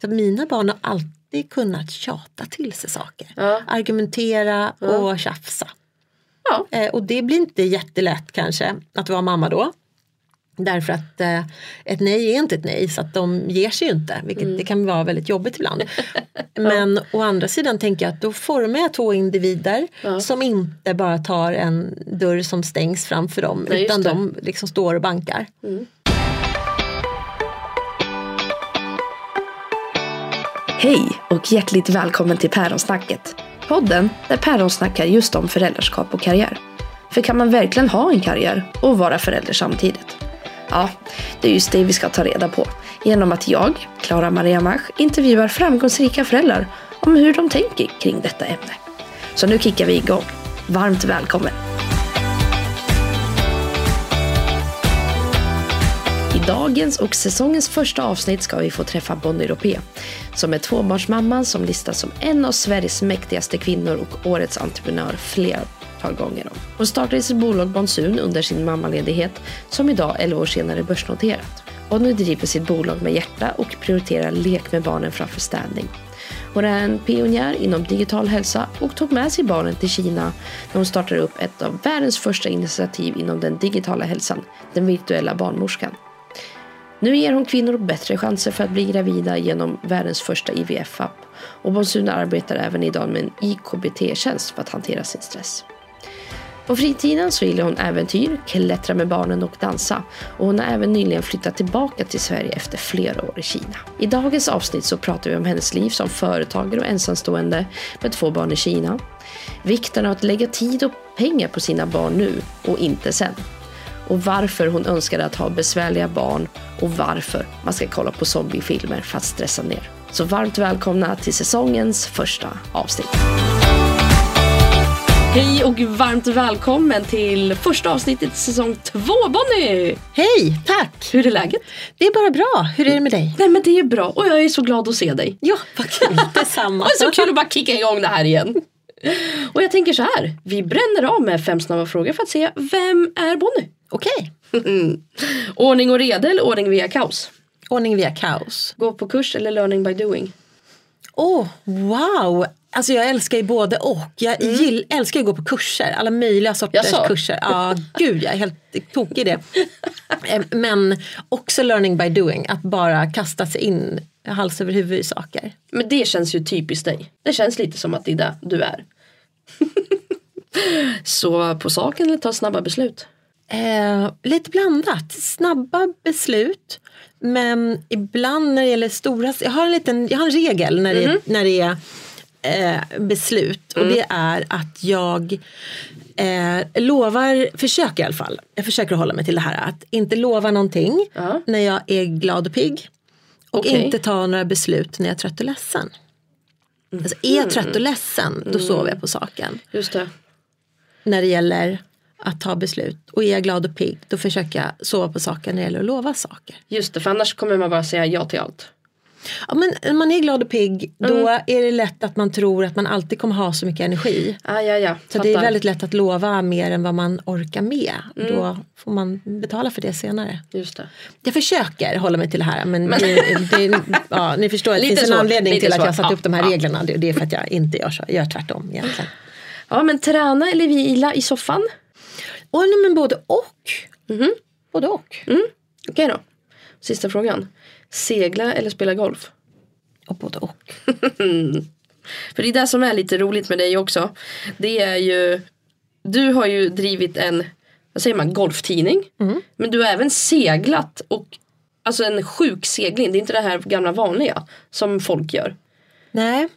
Så mina barn har alltid kunnat tjata till sig saker. Ja. Argumentera och tjafsa. Ja. Eh, och det blir inte jättelätt kanske att vara mamma då. Därför att eh, ett nej är inte ett nej så att de ger sig ju inte. Vilket Mm. det kan vara väldigt jobbigt ibland. Men å andra sidan tänker jag att då formar jag två individer som inte bara tar en dörr som stängs framför dem. Nej, utan de liksom står och bankar. Hej och hjärtligt välkommen till Päronsnacket. Podden där päron snackar just om föräldraskap och karriär. För kan man verkligen ha en karriär och vara förälder samtidigt? Ja, det är just det vi ska ta reda på genom att jag, Klara Maria Mach, intervjuar framgångsrika föräldrar om hur de tänker kring detta ämne. Så nu kickar vi igång. Varmt välkommen! Dagens och säsongens första avsnitt ska vi få träffa Bonnie Ropé som är tvåbarnsmamman som listas som en av Sveriges mäktigaste kvinnor och årets entreprenör flera gånger om. Hon startade sitt bolag Bonsun under sin mammaledighet som idag 11 år senare är börsnoterat. Bonnie driver sitt bolag med hjärta och prioriterar lek med barnen framför städning. Hon är en pionjär inom digital hälsa och tog med sig barnen till Kina när hon startade upp ett av världens första initiativ inom den digitala hälsan, den virtuella barnmorskan. Nu ger hon kvinnor bättre chanser för att bli gravida genom världens första IVF-app och Bonsuna arbetar även idag med en IKBT-tjänst för att hantera sin stress. På fritiden så gillar hon äventyr, klättra med barnen och dansa och hon har även nyligen flyttat tillbaka till Sverige efter flera år i Kina. I dagens avsnitt så pratar vi om hennes liv som företagare och ensamstående med två barn i Kina. Vikten av att lägga tid och pengar på sina barn nu och inte sen och varför hon önskade att ha besvärliga barn och varför man ska kolla på zombiefilmer för att stressa ner. Så varmt välkomna till säsongens första avsnitt. Hej och varmt välkommen till första avsnittet i säsong två Bonnie! Hej, tack! Hur är läget? Det är bara bra. Hur är det med dig? Nej men det är bra och jag är så glad att se dig. Ja, kul. Detsamma. Det är så kul att bara kicka igång det här igen. Och jag tänker så här, vi bränner av med fem snabba frågor för att se vem är Bonnie? Okej. Ordning och reda eller ordning via kaos? Ordning via kaos. Gå på kurs eller learning by doing? Åh, wow! Alltså jag älskar ju både och. Jag gill, älskar att gå på kurser, alla möjliga sorters kurser. Ja, gud jag är helt tokig i det. Men också learning by doing, att bara kasta sig in hals över huvud i saker. Men det känns ju typiskt dig. Det känns lite som att det är det du är. Så på saken eller ta snabba beslut? Eh, lite blandat, snabba beslut. Men ibland när det gäller stora, jag har en, liten, jag har en regel när det, när det är eh, beslut. Och det är att jag eh, lovar, försöker i alla fall, jag försöker hålla mig till det här. Att inte lova någonting Ja. när jag är glad och pigg. Och Okej. inte ta några beslut när jag är trött och ledsen. Alltså, är jag trött och ledsen, då sover jag på saken Just det. när det gäller att ta beslut. Och är jag glad och pigg då försöker jag sova på saker när det gäller att lova saker. Just det, för annars kommer man bara säga ja till allt. Ja, men när man är glad och pigg då är det lätt att man tror att man alltid kommer ha så mycket energi. Ah, ja, ja. Så det är väldigt lätt att lova mer än vad man orkar med. Då får man betala för det senare. Just det. Jag försöker hålla mig till det här men, det, det, ja, ni förstår att det finns en svårt, anledning till att jag svårt. satt Ja, upp de här ja. reglerna. Det, det är för att jag inte gör så, jag gör tvärtom egentligen. Ja, men träna eller vila i soffan? Och, nej, men både och. Både och. Okej då. Sista frågan. Segla eller spela golf? Och både och. För det är det som är lite roligt med dig också. Det är ju, du har ju drivit en, vad säger man, golftidning. Men du har även seglat och Alltså en sjuk segling, det är inte det här gamla vanliga som folk gör. Nej,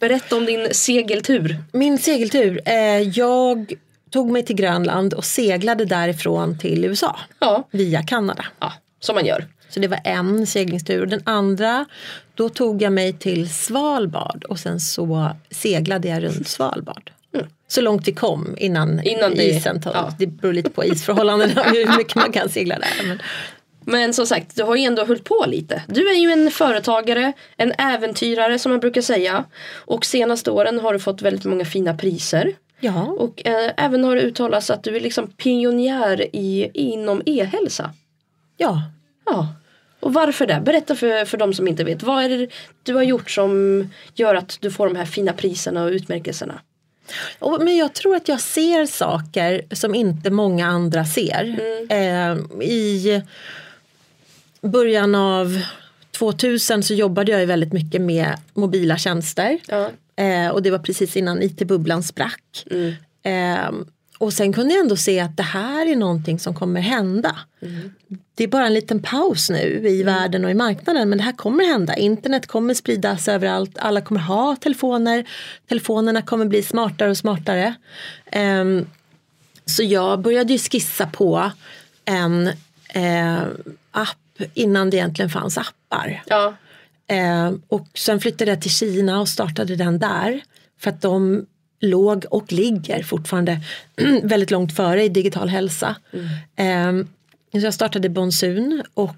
Berätta om din segeltur. Min segeltur. Eh, jag tog mig till Grönland och seglade därifrån till USA Ja, via Kanada. ja som man gör. Så det var en seglingstur. Och den andra, då tog jag mig till Svalbard och sen så seglade jag runt Svalbard. Så långt vi kom innan, Mm. Innan det- isen tog. ja. Det beror lite på isförhållandena hur mycket man kan segla där. Men, Men som sagt, du har ju ändå hållit på lite. Du är ju en företagare, en äventyrare som man brukar säga. Och senaste åren har du fått väldigt många fina priser. Ja, Och eh, även har det uttalats att du är liksom pionjär i, inom e-hälsa. ja, Ja, Och varför det? Berätta för, för de som inte vet. Vad är det du har gjort som gör att du får de här fina priserna och utmärkelserna? Och, men jag tror att jag ser saker som inte många andra ser. Eh, I början av 2000 så jobbade jag ju väldigt mycket med mobila tjänster. Ja. Eh, och det var precis innan IT-bubblan sprack. Eh, och sen kunde jag ändå se att det här är någonting som kommer hända. Det är bara en liten paus nu i världen och i marknaden men det här kommer hända. Internet kommer spridas överallt, alla kommer ha telefoner. Telefonerna kommer bli smartare och smartare. Ehm, så jag började ju skissa på en eh, app innan det egentligen fanns appar. Ja. Eh, och sen flyttade jag till Kina och startade den där. För att de låg och ligger fortfarande väldigt långt före i digital hälsa. Eh, så jag startade Bonsun och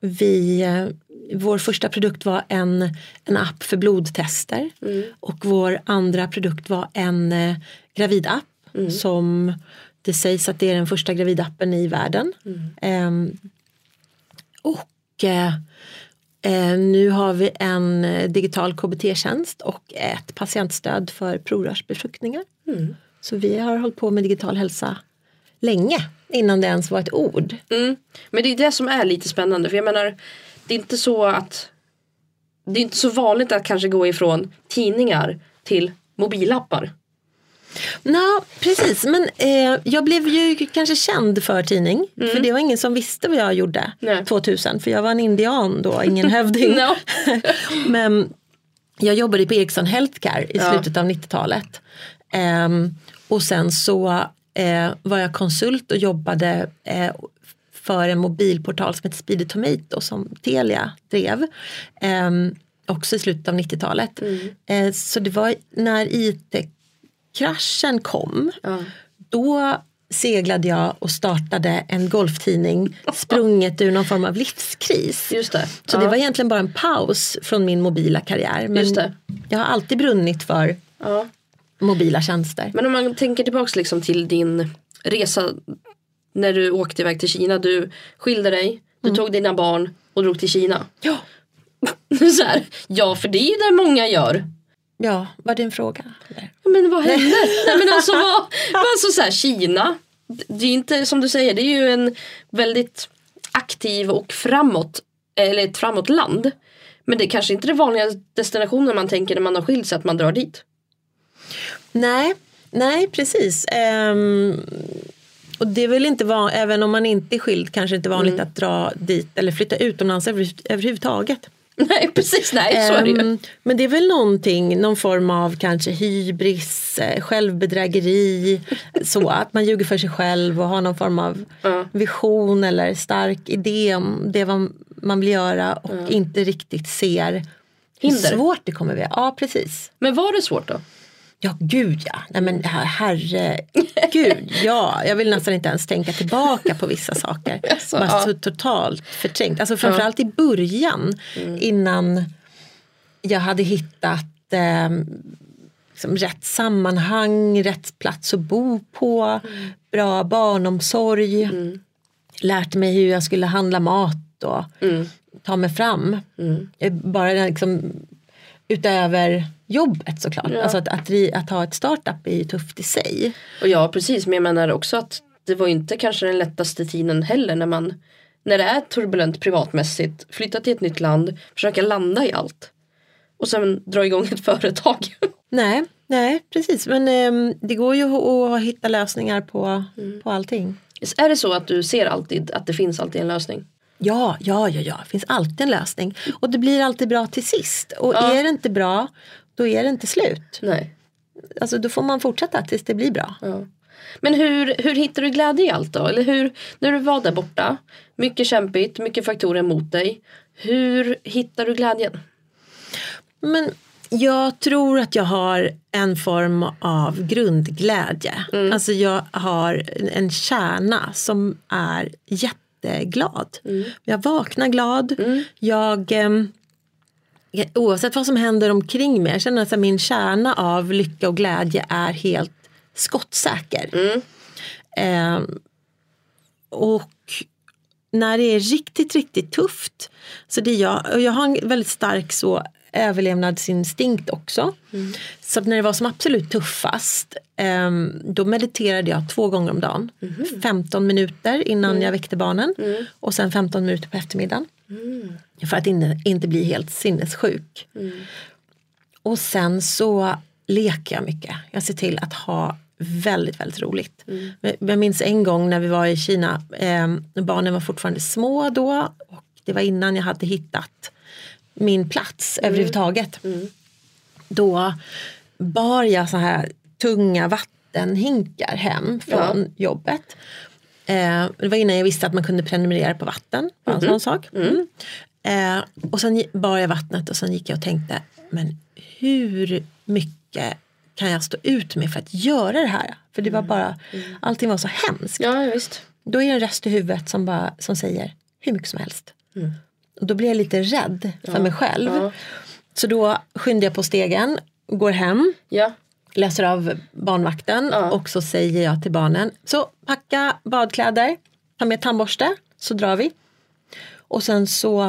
vi, eh, vår första produkt var en, en app för blodtester. Och vår andra produkt var en eh, gravidapp som det sägs att det är den första gravidappen i världen. Ehm, och nu har vi en eh, digital KBT-tjänst och ett patientstöd för provrörsbefruktningar. Så vi har hållit på med digital hälsa länge innan det ens var ett ord. Mm. Men det är det som är lite spännande. För jag menar, det är inte så att det är inte så vanligt att kanske gå ifrån tidningar till mobilappar. Nå, precis, men eh, jag blev ju kanske känd för tidning. För det var ingen som visste vad jag gjorde Nej. 2000. För jag var en indian då, ingen hövding. No. men jag jobbade på Ericsson Healthcare i Ja. slutet av 90-talet. Ehm, och sen så eh, var jag konsult och jobbade eh, för en mobilportal som heter Speedy Tomato som Telia drev. Ehm, också i slutet av 90-talet. Eh, så det var när IT-kraschen kom. Ja. Då seglade jag och startade en golftidning sprunget ur någon form av livskris. Just det. Så ja. det var egentligen bara en paus från min mobila karriär. Men jag har alltid brunnit för ja. mobila tjänster. Men om man tänker tillbaks liksom till din resa när du åkte iväg till Kina. Du skilde dig, du tog dina barn och drog till Kina. Ja, så här, ja, för det är ju det många gör. Ja var det en fråga? Ja, Men vad hände? Nej, men alltså, vad, alltså så här, Kina, det är inte som du säger, det är ju en väldigt aktiv och framåt, eller ett framåt land. Men det är kanske inte är den vanliga destinationen man tänker när man har skilt sig att man drar dit. Nej, nej precis. Ehm, och det är väl inte van, även om man inte är skild kanske inte vanligt att dra dit eller flytta utomlands över, överhuvudtaget. Nej precis, nej så är det ju. Ehm, men det är väl någonting, någon form av kanske hybris, eh, självbedrägeri, så att man ljuger för sig själv och har någon form av Ja. vision eller stark idé om det man vill göra och inte riktigt ser hur Hinder. svårt det kommer bli. Ja precis. Men var det svårt då? Ja gud ja, nej men her- herregud ja, jag vill nästan inte ens tänka tillbaka på vissa saker. Jaså, Bara ja. så totalt förträngt. Alltså framförallt i början innan jag hade hittat eh, liksom rätt sammanhang, rätt plats att bo på, bra barnomsorg, lärt mig hur jag skulle handla mat och ta mig fram. Eh, Bara liksom, utöver jobbet såklart. Ja. Alltså att, att, att ha ett startup är ju tufft i sig. Och ja precis, men jag menar också att det var inte kanske den lättaste tiden heller när man när det är turbulent privatmässigt, flytta till ett nytt land, försöka landa i allt. Och sen dra igång ett företag. Nej, nej precis. Men ehm, det går ju att, hitta lösningar på, på allting. är det så att du ser alltid att det finns alltid en lösning? Ja, ja, ja, ja, det finns alltid en lösning. Och det blir alltid bra till sist. Och Ja. är det inte bra, då är det inte slut. Nej. Alltså då får man fortsätta tills det blir bra. Ja. Men hur, hur hittar du glädje i allt då? Eller hur, när du var där borta, mycket kämpigt, mycket faktorer emot dig. Hur hittar du glädjen? Men jag tror att jag har en form av grundglädje. Alltså jag har en- kärna som är jätteglad. Jag vaknar glad. Jag, ehm, oavsett vad som händer omkring mig, jag känner att min kärna av lycka och glädje är helt skottsäker. Ehm, och när det är riktigt, riktigt tufft. Så det jag, och jag har en väldigt stark så överlevnadsinstinkt också. Mm. Så när det var som absolut tuffast um, då mediterade jag två gånger om dagen. Mm. 15 minuter innan mm. jag väckte barnen mm. och sen 15 minuter på eftermiddagen. Mm. För att inte, inte bli helt sinnessjuk. Mm. Och sen så leker jag mycket. Jag ser till att ha väldigt, väldigt roligt. Mm. Jag minns en gång när vi var i Kina, eh, barnen var fortfarande små då och det var innan jag hade hittat min plats mm. överhuvudtaget. Mm. Då bar jag så här tunga vattenhinkar hem från ja. jobbet. Eh, det var innan jag visste att man kunde prenumerera på vatten. Bara en mm. sån sak. Mm. Eh, och sen bar jag vattnet och sen gick jag och tänkte, men hur mycket kan jag stå ut med för att göra det här? För det var mm. bara, mm. allting var så hemskt. Ja, visst. Då är det en röst i huvudet som, bara, som säger hur mycket som helst. Mm. Och då blir jag lite rädd för ja. mig själv. Ja. Så då skyndar jag på stegen, går hem, ja. Läser av barnvakten ja. och så säger jag till barnen, så packa badkläder, ta med tandborste så drar vi. Och sen så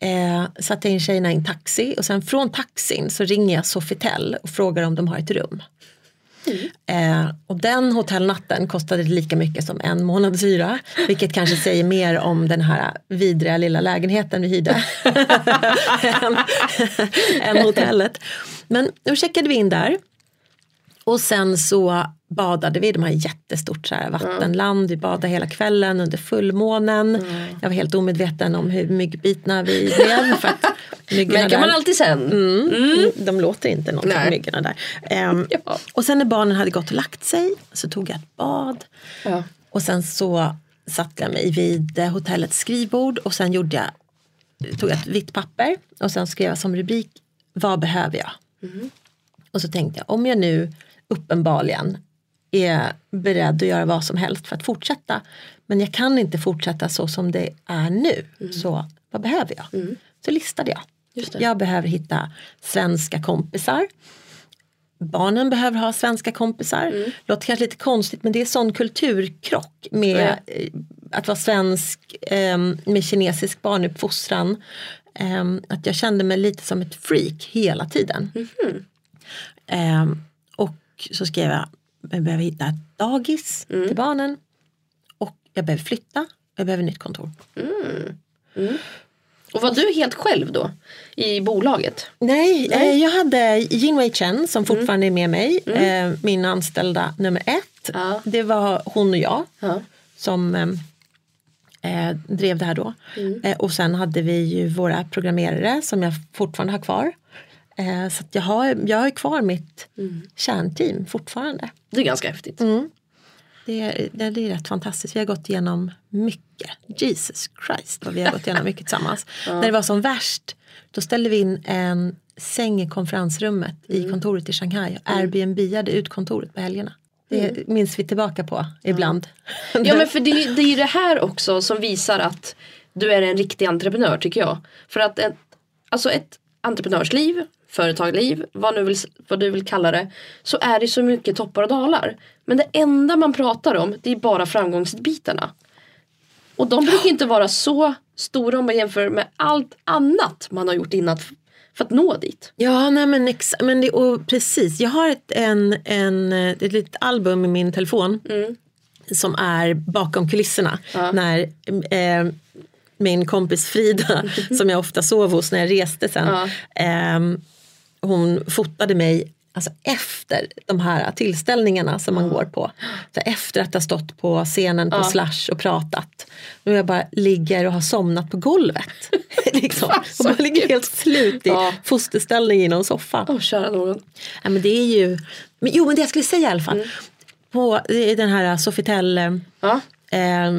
eh, satte jag in tjejerna i en taxi och sen från taxin så ringer jag Sofitel och frågar om de har ett rum. Mm. Eh, och den hotellnatten kostade lika mycket som en månads hyra. Vilket kanske säger mer om den här vidriga lilla lägenheten vi hyrde. än, än hotellet. Men då checkade vi in där. Och sen så badade vi, de har jättestort så här vattenland, vi badade hela kvällen under fullmånen. Mm. Jag var helt omedveten om hur myggbitna vi blev. För att Märker man alltid sen. Mm. Mm. De låter inte någonting myggorna där. Um, ja. Och sen när barnen hade gått och lagt sig så tog jag ett bad. Ja. Och sen så satte jag mig vid hotellets skrivbord och sen gjorde jag, tog jag ett vitt papper och sen skrev jag som rubrik Vad behöver jag? Mm. Och så tänkte jag om jag nu uppenbarligen är beredd att göra vad som helst för att fortsätta. Men jag kan inte fortsätta så som det är nu. Mm. Så vad behöver jag? Mm. Så listade jag. Jag behöver hitta svenska kompisar. Barnen behöver ha svenska kompisar. Mm. Låter kanske lite konstigt men det är sån kulturkrock med mm. att vara svensk ehm, med kinesisk barnuppfostran. Ehm, att jag kände mig lite som ett freak hela tiden. Mm. Och så skrev jag, jag behöver hitta ett dagis mm. till barnen. Och jag behöver flytta, jag behöver nytt kontor. Mm. Mm. Och var du helt själv då i bolaget? Nej, Nej. Eh, jag hade Jin Wei Chen som mm. fortfarande är med mig. Mm. Eh, min anställda nummer ett. Ja. Det var hon och jag ja. som eh, eh, drev det här då. Mm. Eh, och sen hade vi ju våra programmerare som jag fortfarande har kvar. Eh, så jag, har, jag har kvar mitt mm. kärnteam fortfarande. Det är ganska häftigt. Mm. Det är, det är rätt fantastiskt. Vi har gått igenom mycket. Jesus Christ vad vi har gått igenom mycket tillsammans. ja. När det var som värst då ställde vi in en säng i konferensrummet mm. i kontoret i Shanghai och mm. Airbnb-ade ut kontoret på helgerna. Det mm. minns vi tillbaka på ibland. Ja men för det, det är ju det här också som visar att du är en riktig entreprenör tycker jag. För att ett, alltså ett entreprenörsliv, företagliv, vad, nu vill, vad du vill kalla det, så är det så mycket toppar och dalar. Men det enda man pratar om det är bara framgångsbitarna. Och de brukar inte vara så stora om man jämför med allt annat man har gjort innan för att nå dit. Ja, nej men, ex men det, och precis. Jag har ett, en, en, ett litet album i min telefon mm. som är bakom kulisserna. Ja. När eh, min kompis Frida, som jag ofta sov hos när jag reste sen, ja. eh, hon fotade mig alltså efter de här tillställningarna som man mm. går på. Så efter att ha stått på scenen på ja. Slash och pratat. Nu jag bara ligger och har somnat på golvet. liksom. och bara ligger helt slut i ja. fosterställning i någon soffa. Oh, kära någon. Ja, men det är ju, men, jo men det jag skulle säga i alla fall. Mm. På den här Sofitel ja. eh,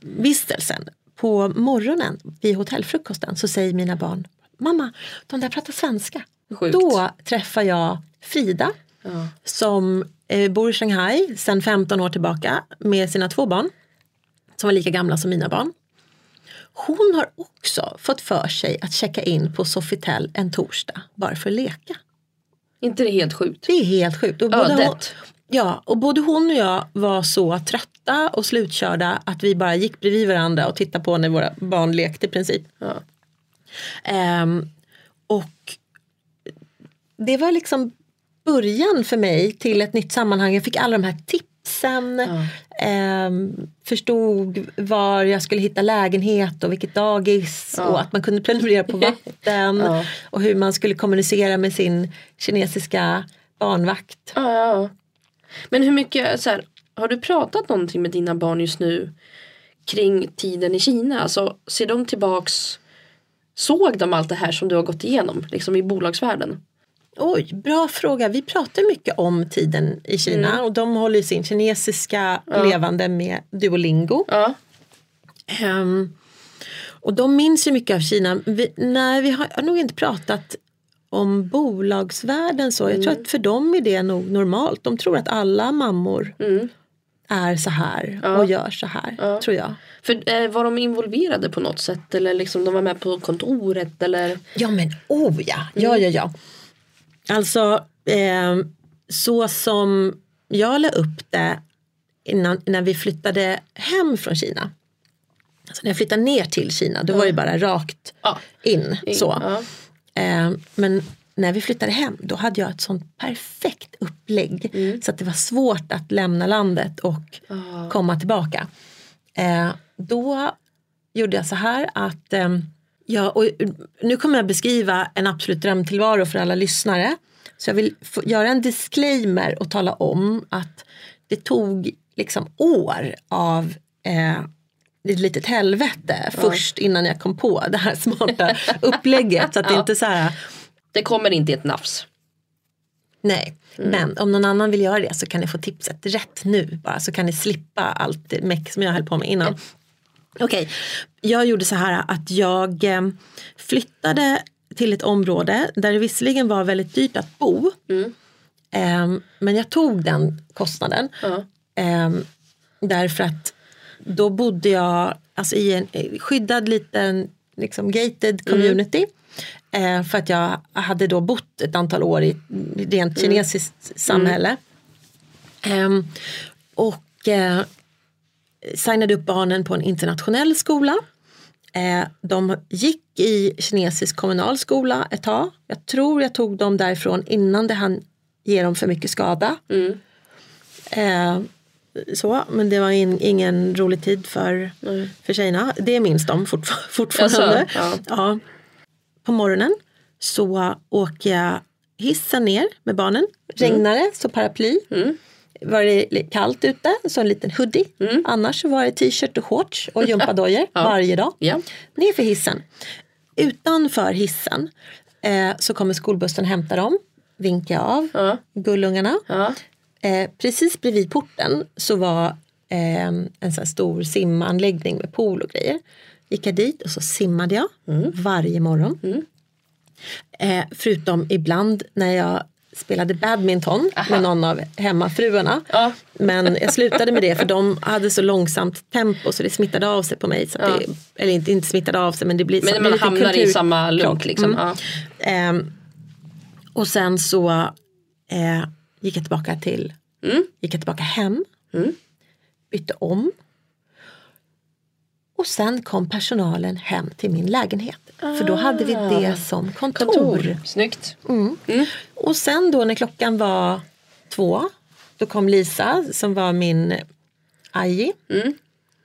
vistelsen på morgonen vid hotellfrukosten så säger mina barn Mamma, de där pratar svenska. Sjukt. Då träffar jag Frida ja. som eh, bor i Shanghai sedan 15 år tillbaka med sina två barn. Som var lika gamla som mina barn. Hon har också fått för sig att checka in på Sofitel en torsdag bara för att leka. inte det helt sjukt? Det är helt sjukt. Och både, hon, Ja, och både hon och jag var så trötta och slutkörda att vi bara gick bredvid varandra och tittade på när våra barn lekte i princip. Ja. Ehm, och det var liksom början för mig till ett nytt sammanhang. Jag fick alla de här tipsen. Ja. ehm, förstod var jag skulle hitta lägenhet och vilket dagis Ja. och att man kunde prenumerera på vatten. Ja. Och hur man skulle kommunicera med sin kinesiska barnvakt. Ja. Men hur mycket, så här, har du pratat någonting med dina barn just nu kring tiden i Kina? Alltså ser de tillbaks, såg de allt det här som du har gått igenom liksom i bolagsvärlden? Oj, bra fråga. Vi pratar mycket om tiden i Kina Mm. och de håller sin kinesiska levande med Duolingo. Ja. Ehm, och de minns ju mycket av Kina. Vi, nej, vi har, har nog inte pratat om bolagsvärlden så. Jag tror Mm. att för dem är det nog normalt. De tror att alla mammor Mm. Är så här Ja. och gör så här. Ja. Tror jag. För eh, var de involverade på något sätt eller liksom de var med på kontoret eller? Ja men oh ja, ja ja ja. Alltså ehm, så som jag la upp det innan, när vi flyttade hem från Kina. Alltså när jag flyttade ner till Kina då var det bara rakt Ja. in. så. Ja. Ehm, men när vi flyttade hem då hade jag ett sånt perfekt upplägg så att det var svårt att lämna landet och Ah. komma tillbaka. Eh, då gjorde jag så här att ehm, ja, och nu kommer jag beskriva en absolut drömtillvaro för alla lyssnare. Så jag vill göra en disclaimer och tala om att det tog liksom år av eh, ett litet helvete först innan jag kom på det här smarta upplägget. Så att det Ja. inte så här, Det kommer inte i ett nafs. nej. Men om någon annan vill göra det så kan ni få tipset rätt nu bara så kan ni slippa allt meck som jag höll på med innan. Okej, jag gjorde så här att jag eh, flyttade till ett område där det visserligen var väldigt dyrt att bo. Eh, men jag tog den kostnaden. Eh, därför att då bodde jag alltså, i en eh, skyddad liten liksom, gated community. Eh, för att jag hade då bott ett antal år i ett rent kinesiskt samhälle. Ehm, och eh, signade upp barnen på en internationell skola. Eh, de gick i kinesisk kommunal skola ett tag. Jag tror jag tog dem därifrån innan det hann ge dem för mycket skada. Mm. Eh, så, men det var in, ingen rolig tid för, Nej. för tjejerna. Det minns de fortfar- fortfarande. Jaså? Ja. Ja. På morgonen så åker jag hissen ner med barnen. Regnar det så paraply. Mm. Var det kallt ute så en liten hoodie. Annars så var det t-shirt och shorts och gympadojor Ja. varje dag. Ja. Ner för hissen. Utanför hissen eh, så kommer skolbussen hämta dem. Vinkar av Ja. gullungarna. Ja. Eh, precis bredvid porten så var eh, en sån stor simanläggning med pool och grejer. Gick jag dit och så simmade jag varje morgon. Eh, förutom ibland när jag spelade badminton med någon av hemmafruarna. Ja. Men jag slutade med det för de hade så långsamt tempo så det smittade av sig på mig. Så att det, eller inte, inte smittade av sig men det blir Men som man en liten hamnar i samma lunk liksom. Mm. Ja. Ehm, och sen så eh, gick jag tillbaka till Mm. gick jag tillbaka hem. Mm. Bytte om. Och sen kom personalen hem till min lägenhet. För då hade vi det som kontor. Kontor. Snyggt. Mm. Och sen då när klockan var två. Då kom Lisa som var min Aji. Mm.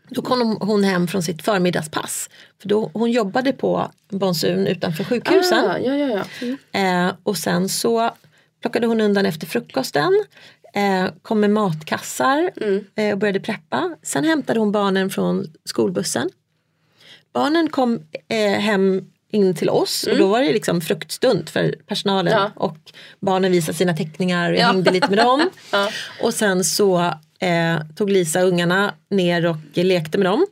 Då kom hon hem från sitt förmiddagspass. För då, hon jobbade på Bonsun utanför sjukhusen. Ah, ja, ja, ja. Mm. Eh, och sen så plockade hon undan efter frukosten. Eh, kom med matkassar eh, och började preppa. Sen hämtade hon barnen från skolbussen. Barnen kom eh, hem in till oss och då var det liksom fruktstund för personalen. Ja. Och barnen visade sina teckningar och jag Ja. hängde lite med dem. Ja. Och sen så tog Lisa ungarna ner och lekte med dem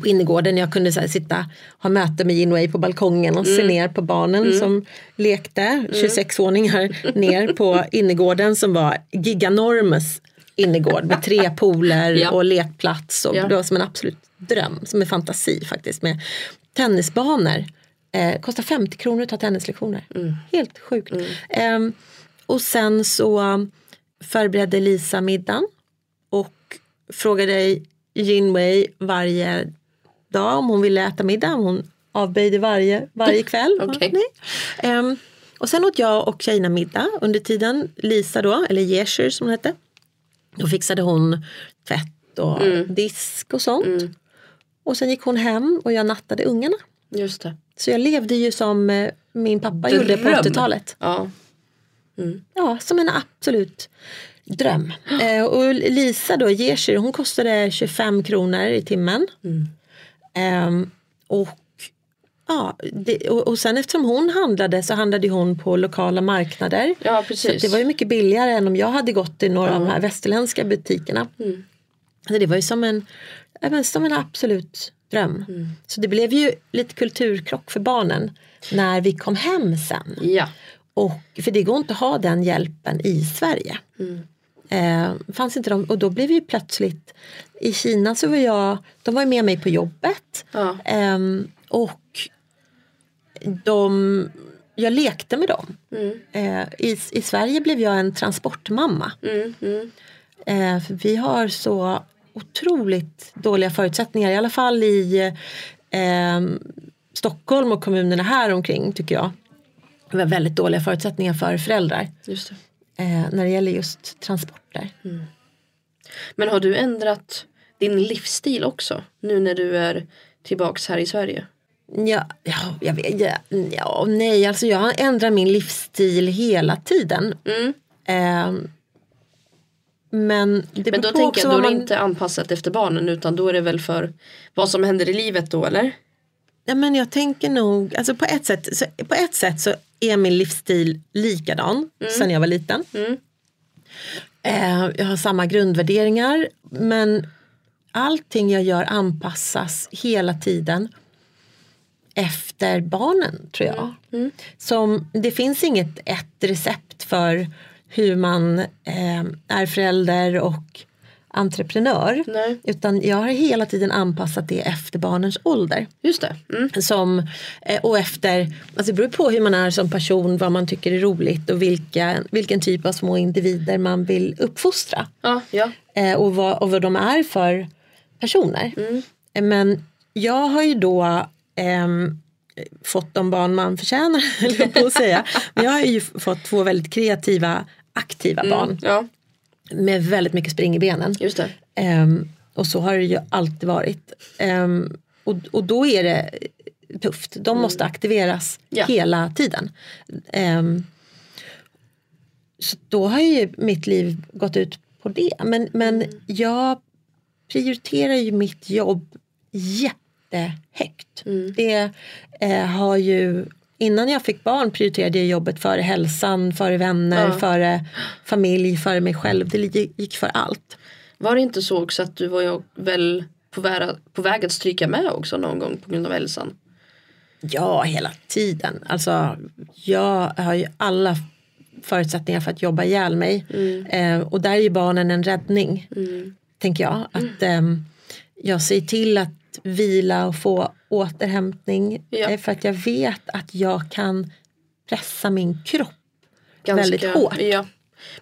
på innergården. Jag kunde så sitta ha möte med Jinwei på balkongen och se ner på barnen som lekte. 26-våningar ner på innergården som var giganormous innergård med tre pooler Ja. och lekplats. Och Ja. Det var som en absolut dröm, som en fantasi faktiskt med tennisbanor. Eh, kostar 50 kronor att ta tennislektioner. Helt sjukt. Ehm, och sen så förberedde Lisa middagen och frågade Jinwei varje dag om hon ville äta middag. Hon avböjde varje, varje kväll. Okej. Nej. Ehm, och sen åt jag och tjejerna middag. Under tiden Lisa då, eller Jesher som hon hette. Då fixade hon tvätt och disk och sånt. Och sen gick hon hem och jag nattade ungarna. Just det. Så jag levde ju som eh, min pappa gjorde på Dröm. 80-talet. Ja. Ja, som en absolut dröm. Eh, och Lisa då, Jesher, hon kostade 25 kronor i timmen. Ehm, och, ja, det, och, och sen eftersom hon handlade så handlade hon på lokala marknader. Ja, Så precis. det var ju mycket billigare än om jag hade gått till några av de här västerländska butikerna. Så det var ju som en, men som en absolut dröm. Så det blev ju lite kulturkrock för barnen när vi kom hem sen. Ja. Och, för det går inte att ha den hjälpen i Sverige. Eh, fanns inte de, och då blev vi plötsligt i Kina så var jag, de var med mig på jobbet. Ja. Ehm, och de, jag lekte med dem. Eh, i, I Sverige blev jag en transportmamma. Eh, för vi har så otroligt dåliga förutsättningar, i alla fall i eh, Stockholm och kommunerna här omkring tycker jag. Vi har väldigt dåliga förutsättningar för föräldrar Just det. Eh, när det gäller just transporter. Men har du ändrat din livsstil också? Nu när du är tillbaks här i Sverige? Ja, ja, jag vet, ja, ja, nej, alltså jag har ändrat min livsstil hela tiden. Mm. Eh, men det Men då tänker jag, då är det man, inte anpassat efter barnen utan då är det väl för vad som händer i livet då eller? Ja, men jag tänker nog, alltså på ett sätt så, på ett sätt så är min livsstil likadan sen jag var liten. Mm. Eh, jag har samma grundvärderingar men allting jag gör anpassas hela tiden efter barnen tror jag. Som, det finns inget ett recept för hur man eh, är förälder och entreprenör. Nej. Utan jag har hela tiden anpassat det efter barnens ålder. Just det. Mm. Som, eh, och efter, alltså det beror på hur man är som person, vad man tycker är roligt och vilka, vilken typ av små individer man vill uppfostra. Ja, ja. Eh, och, vad, och vad de är för personer. Eh, Men jag har ju då ehm, fått de barn man förtjänar, eller på att säga. Men jag har ju fått två väldigt kreativa, aktiva barn Ja, med väldigt mycket spring i benen. just. Ehm, och så har det ju alltid varit. Ehm, och, och då är det tufft. De måste aktiveras Ja. hela tiden. Ehm, så då har ju mitt liv gått ut på det. Men, men jag prioriterar ju mitt jobb jättehögt. Det eh, har ju Innan jag fick barn prioriterade jag jobbet före hälsan, före vänner, Ja. före familj, före mig själv. Det gick för allt. Var det inte så också att du var väl på väg, på väg att stryka med också någon gång på grund av hälsan? Ja, hela tiden. Alltså, jag har ju alla förutsättningar för att jobba ihjäl mig. Eh, och där är ju barnen en räddning. Tänker jag. Att ehm, jag ser till att vila och få återhämtning. Ja. eh, för att jag vet att jag kan pressa min kropp väldigt hårt. Ja.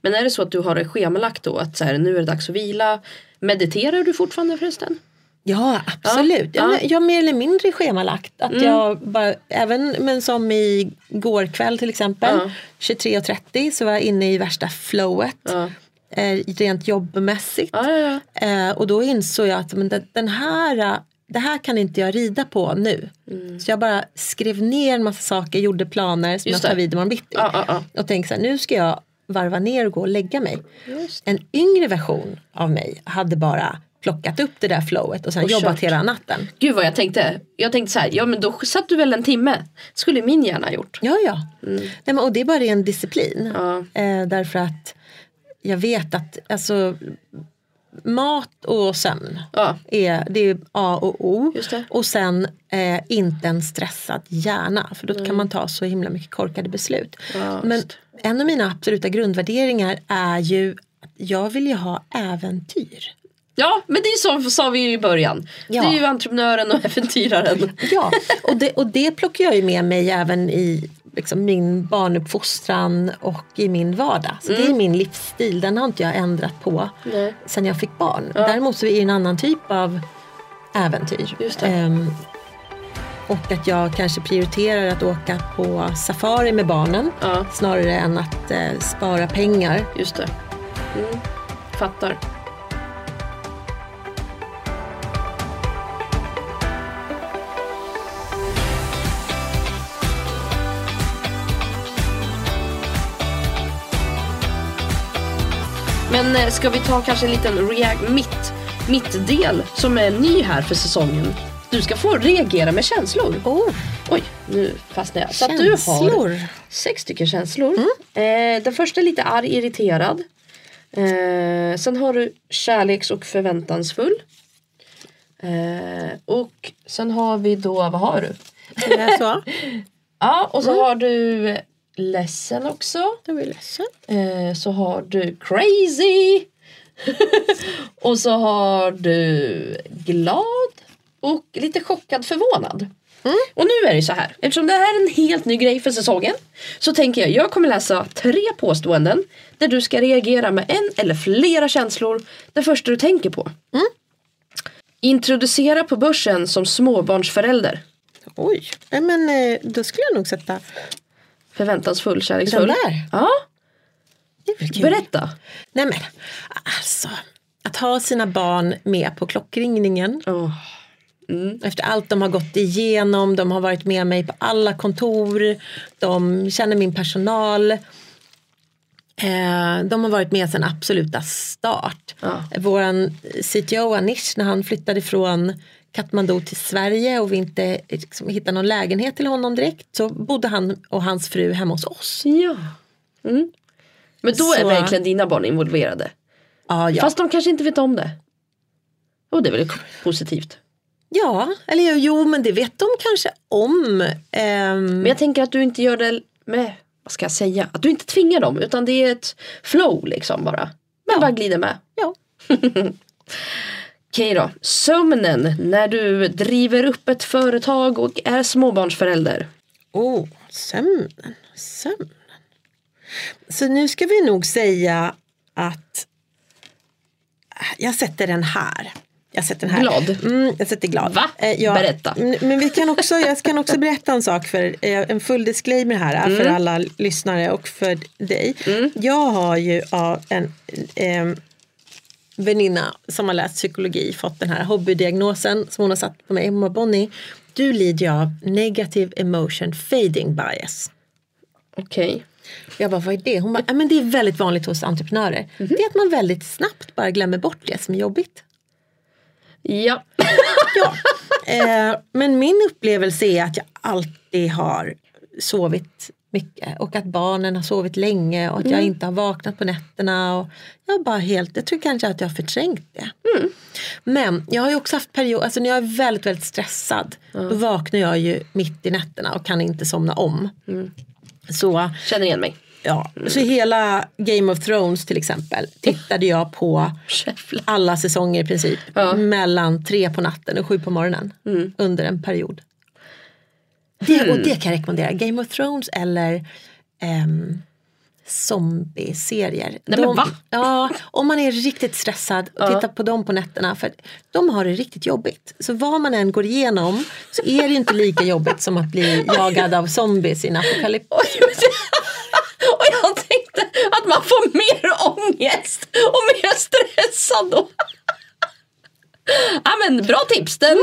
Men är det så att du har det schemalagt då att så här, nu är det dags att vila? Mediterar du fortfarande förresten? Ja absolut. Ja, Mm. Ja. Jag mer eller mindre schemalagt. Att jag bara, även men som igår kväll till exempel. Ja. 23.30 så var jag inne i värsta flowet. Ja. Eh, rent jobbmässigt. Eh, och då insåg jag att men den, den här, det här kan inte jag rida på nu. Mm. Så jag bara skrev ner en massa saker, gjorde planer som Just jag tar vid imorgon bitti. Ja, ja, ja. Och tänkte så här, nu ska jag varva ner och gå och lägga mig. En yngre version av mig hade bara plockat upp det där flowet och sen Och jobbat kört. hela natten. Gud vad jag tänkte. Jag tänkte så här, ja men då satt du väl en timme. Skulle min hjärna gjort. Ja, ja. Nej, men, och det är bara ren disciplin. Eh, därför att jag vet att alltså, mat och sömn Ja. är, det är A och O. Och sen eh, inte en stressad hjärna. För då kan man ta så himla mycket korkade beslut. Ja, Men en av mina absoluta grundvärderingar är ju att jag vill ju ha äventyr. Ja men det är så sa vi ju i början. Ja. Du är ju entreprenören och äventyraren. Ja, och det, och det plockar jag ju med mig även i liksom min barnuppfostran och i min vardag. Så det är min livsstil, den har inte jag ändrat på Nej. sen jag fick barn. Däremot så är det en annan typ av äventyr. Just det. Ehm, och att jag kanske prioriterar att åka på safari med barnen Ja. snarare än att eh, spara pengar. Just det. Mm. Fattar. Men eh, ska vi ta kanske en liten mitt, mitt del som är ny här för säsongen. Du ska få reagera med känslor. Oh, Oj, nu fastnade jag. Så att du har! Sex stycken känslor. Eh, den första är lite arg, irriterad. Eh, sen har du kärleks och förväntansfull. Eh, och sen har vi då, vad har du? Ja, och så har du ledsen också. Då blir jag ledsen. Eh, så har du crazy. och så har du glad och lite chockad förvånad. Och nu är det så här, eftersom det här är en helt ny grej för säsongen så tänker jag, jag kommer läsa tre påståenden där du ska reagera med en eller flera känslor det första du tänker på. Introducera på börsen som småbarnsförälder. Oj, men eh, då skulle jag nog sätta... Förväntansfull, kärleksfull. Den där? Ja, berätta. Nej men, alltså. Att ha sina barn med på klockringningen. Åh. Efter allt de har gått igenom, de har varit med mig på alla kontor, de känner min personal. Eh, de har varit med sedan absoluta start. Ja. Våran CTO Anish när han flyttade från Katmandu till Sverige och vi inte liksom, hittade någon lägenhet till honom direkt så bodde han och hans fru hemma hos oss. Ja. Mm. Men då är Så- verkligen dina barn involverade. Ja, ja. Fast de kanske inte vet om det. Och det är väl positivt. ja eller jo men det vet de kanske om. Ehm, Men jag tänker att du inte gör det med, vad ska jag säga, att du inte tvingar dem utan det är ett flow liksom bara. Men Ja. bara glider med. ja. Okej då, sömnen när du driver upp ett företag och är småbarnsförälder. Oh, sömnen, sömnen. Så nu ska vi nog säga att jag sätter den här. Jag sätter den här. Glad? Mm, jag sätter glad. Va? Eh, ja, Berätta. mm, Men vi kan också, jag kan också berätta en sak för eh, en full disclaimer här eh, Mm. för alla lyssnare och för dig. Jag har ju av en eh, väninna som har läst psykologi fått den här hobbydiagnosen som hon har satt på mig. Hon bara, Bonnie, du lider ju av negative emotion fading bias. Okej. Jag bara, vad är det? Hon bara, "Ja, men det är väldigt vanligt hos entreprenörer. Mhm. Det är att man väldigt snabbt bara glömmer bort det som är jobbigt. Ja. Ja. Eh, men min upplevelse är att jag alltid har sovit mycket och att barnen har sovit länge och att jag inte har vaknat på nätterna. Och jag, bara helt, jag tror kanske att jag har förträngt det. Men jag har ju också haft perioder, alltså när jag är väldigt, väldigt stressad då vaknar jag ju mitt i nätterna och kan inte somna om. Så Känner igen mig. Ja, så hela Game of Thrones till exempel tittade jag på alla säsonger i princip mellan tre på natten och sju på morgonen under en period. Det, och det kan jag rekommendera, Game of Thrones eller ehm, zombieserier. Nej, men va? Ja, om man är riktigt stressad, titta på dem på nätterna för de har det riktigt jobbigt. Så vad man än går igenom så är det inte lika jobbigt som att bli jagad av zombies i en apokalyps. Och jag tänkte att man får mer ångest och mer stressad då. Ja men bra tips. Den...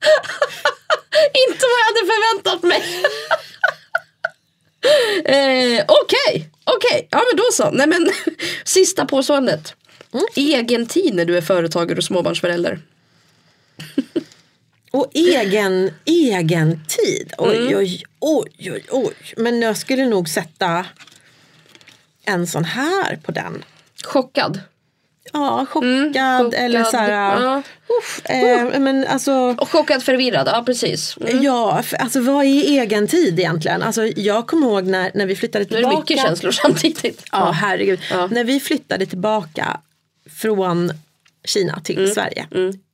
Inte vad jag hade förväntat mig. eh, Okej, okej. Ja men då så. Nej men sista påståendet. Egen tid när du är företagare och småbarnsförälder. Och egen, egen tid. Oj, Mm. oj, oj, oj, oj. Men jag skulle nog sätta en sån här på den. Chockad. Ja, chockad, Mm, chockad, eller så här. ja. Uff, eh, men alltså. Och chockad förvirrad, ja precis. Mm. Ja, alltså vad är egen tid egentligen? Alltså jag kommer ihåg när, när vi flyttade Nu är tillbaka. det mycket känslor samtidigt. Ja, herregud. Ja. När vi flyttade tillbaka från Kina till Mm. Sverige.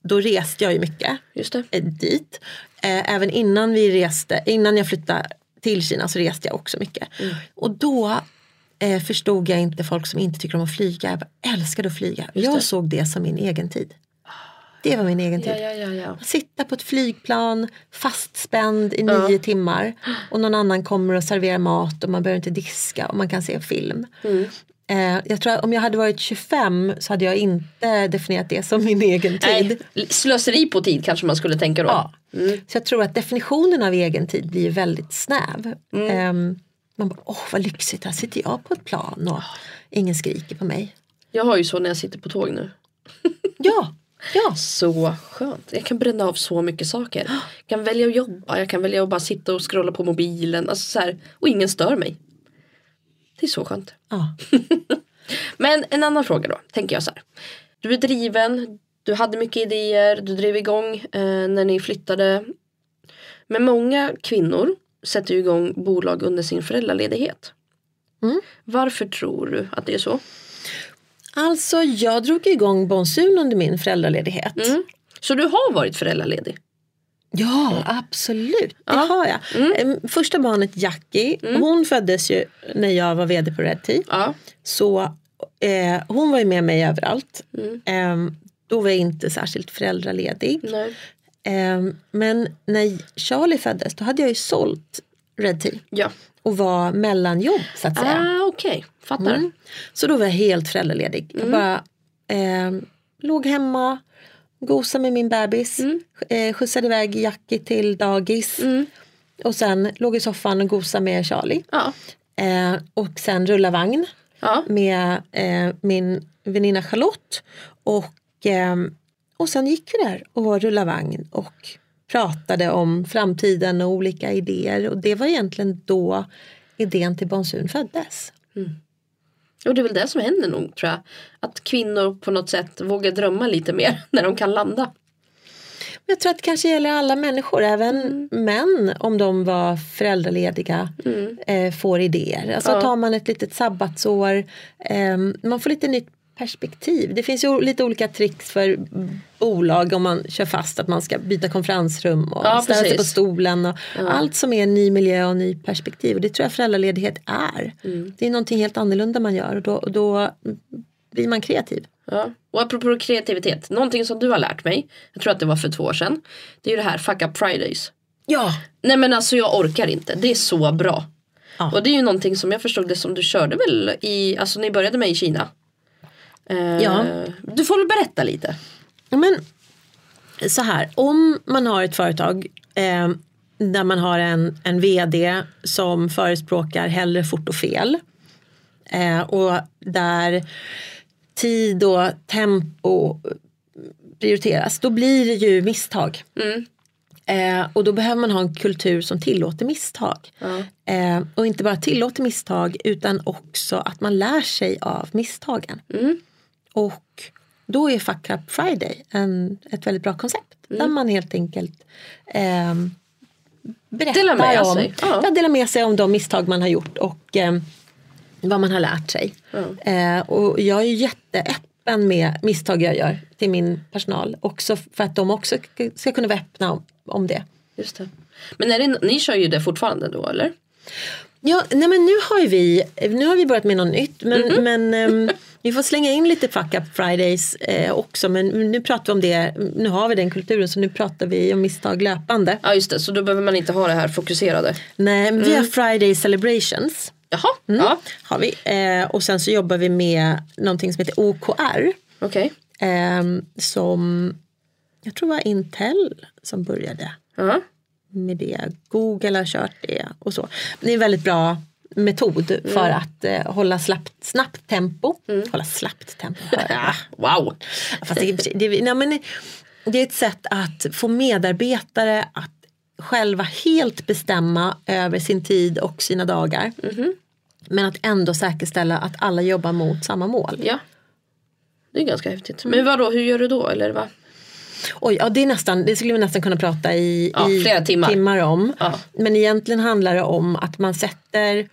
då reste jag ju mycket Just det. eh, dit. Eh, även innan vi reste, innan jag flyttade till Kina så reste jag också mycket. Mm. Och då eh, förstod jag inte folk som inte tycker om att flyga. Jag bara älskade att flyga. Jag det. såg det som min egen tid. Det var min egen tid. Ja, ja, ja, ja. Sitta på ett flygplan fastspänd i nio timmar och någon annan kommer och serverar mat och man behöver inte diska och man kan se film. Mm. Eh, jag tror att om jag hade varit 25 så hade jag inte definierat det som min egen tid. Nej, slöseri på tid kanske man skulle tänka då. Ja. Så jag tror att definitionen av egen tid blir väldigt snäv. Ehm, man bara, åh vad lyxigt, här sitter jag på ett plan och ingen skriker på mig. Jag har ju så när jag sitter på tåg nu. Ja, ja. Så skönt. Jag kan bränna av så mycket saker. Jag kan välja att jobba, jag kan välja att bara sitta och scrolla på mobilen. Alltså så här, och ingen stör mig. Det är så skönt. ja. Men en annan fråga då, tänker jag så här. Du är driven, du hade mycket idéer, du drev igång eh, när ni flyttade. Men många kvinnor sätter ju igång bolag under sin föräldraledighet. Mm. Varför tror du att det är så? Alltså jag drog igång Bonsun under min föräldraledighet. Mm. Så du har varit föräldraledig? Ja, absolut. Det Ja. har jag. Em, Första barnet Jackie, hon föddes ju när jag var vd på Red Tea. Ja. Så eh, hon var ju med mig överallt. Mm. Em, då var jag inte särskilt föräldraledig. Nej. Em, men när Charlie föddes då hade jag ju sålt Red Tea. Ja. Och var mellanjobb så att säga. Ah, Okej, fattar. Mm. Så då var jag helt föräldraledig. Jag bara em, låg hemma, gosade med min bebis, eh, skjutsade iväg Jackie till dagis. Och sen låg i soffan och gosade med Charlie. Ja. Eh, och sen rulla vagn Ja. med eh, min väninna Charlotte. Och, ehm, och sen gick vi där och rullade vagn och pratade om framtiden och olika idéer. Och det var egentligen då idén till Bonsun föddes. Och det är väl det som händer nog tror jag. Att kvinnor på något sätt vågar drömma lite mer när de kan landa. Jag tror att det kanske gäller alla människor, även Mm. män om de var föräldralediga eh, får idéer. Alltså Ja. tar man ett litet sabbatsår, eh, man får lite nytt perspektiv. Det finns ju lite olika tricks för bolag om man kör fast att man ska byta konferensrum och Ja, ställa sig på stolen. Och Allt som är ny miljö och ny perspektiv. Och det tror jag föräldraledighet är. Mm. Det är någonting helt annorlunda man gör och då, och då blir man kreativ. Ja. Och apropå kreativitet, någonting som du har lärt mig, jag tror att det var för två år sedan, det är ju det här Fuck Up Fridays. Ja, Nej men alltså jag orkar inte, det är så bra. Ja. Och det är ju någonting som jag förstod det som du körde väl i, alltså ni började med i Kina. Eh, Ja. Du får väl berätta lite. Men så här, om man har ett företag eh, där man har en, en vd som förespråkar hellre fort och fel. Eh, och där tid och tempo prioriteras, då blir det ju misstag. Eh, och då behöver man ha en kultur som tillåter misstag. Eh, och inte bara tillåter misstag utan också att man lär sig av misstagen. Och då är Fuck Up Friday en, ett väldigt bra koncept. Där man helt enkelt ehm, berättar med om, sig. Ja. Ja, delar med sig om de misstag man har gjort och ehm, vad man har lärt sig. Eh, och jag är jätteöppen med misstag jag gör till min personal. Också för att de också ska kunna vara öppna om, om det. Just det. Men är det, ni kör ju det fortfarande då eller? Ja, nej men nu har vi, nu har vi börjat med något nytt men, Mhm. men ehm, vi får slänga in lite fuck up fridays eh, också men nu pratar vi om det, nu har vi den kulturen så nu pratar vi om misstag löpande. Ja just det, så då behöver man inte ha det här fokuserade. Nej, men vi Mm. har friday celebrations Jaha, Mm. ja har vi eh, och sen så jobbar vi med någonting som heter OKR okej. ehm, som jag tror var Intel som började Ja. Med det. Google har kört det och så. Det är en väldigt bra metod för att eh, hålla slappt, snabbt tempo. Hålla slappt tempo. Ja. Wow. Fast det, det, nej, men det är ett sätt att få medarbetare att själva helt bestämma över sin tid och sina dagar. Men att ändå säkerställa att alla jobbar mot samma mål. Ja. Det är ganska häftigt. Men vadå, hur gör du då? Eller va? Oj, ja, det, är nästan, det skulle vi nästan kunna prata i, Ja, i flera timmar. om. Ja. Men egentligen handlar det om att man sätter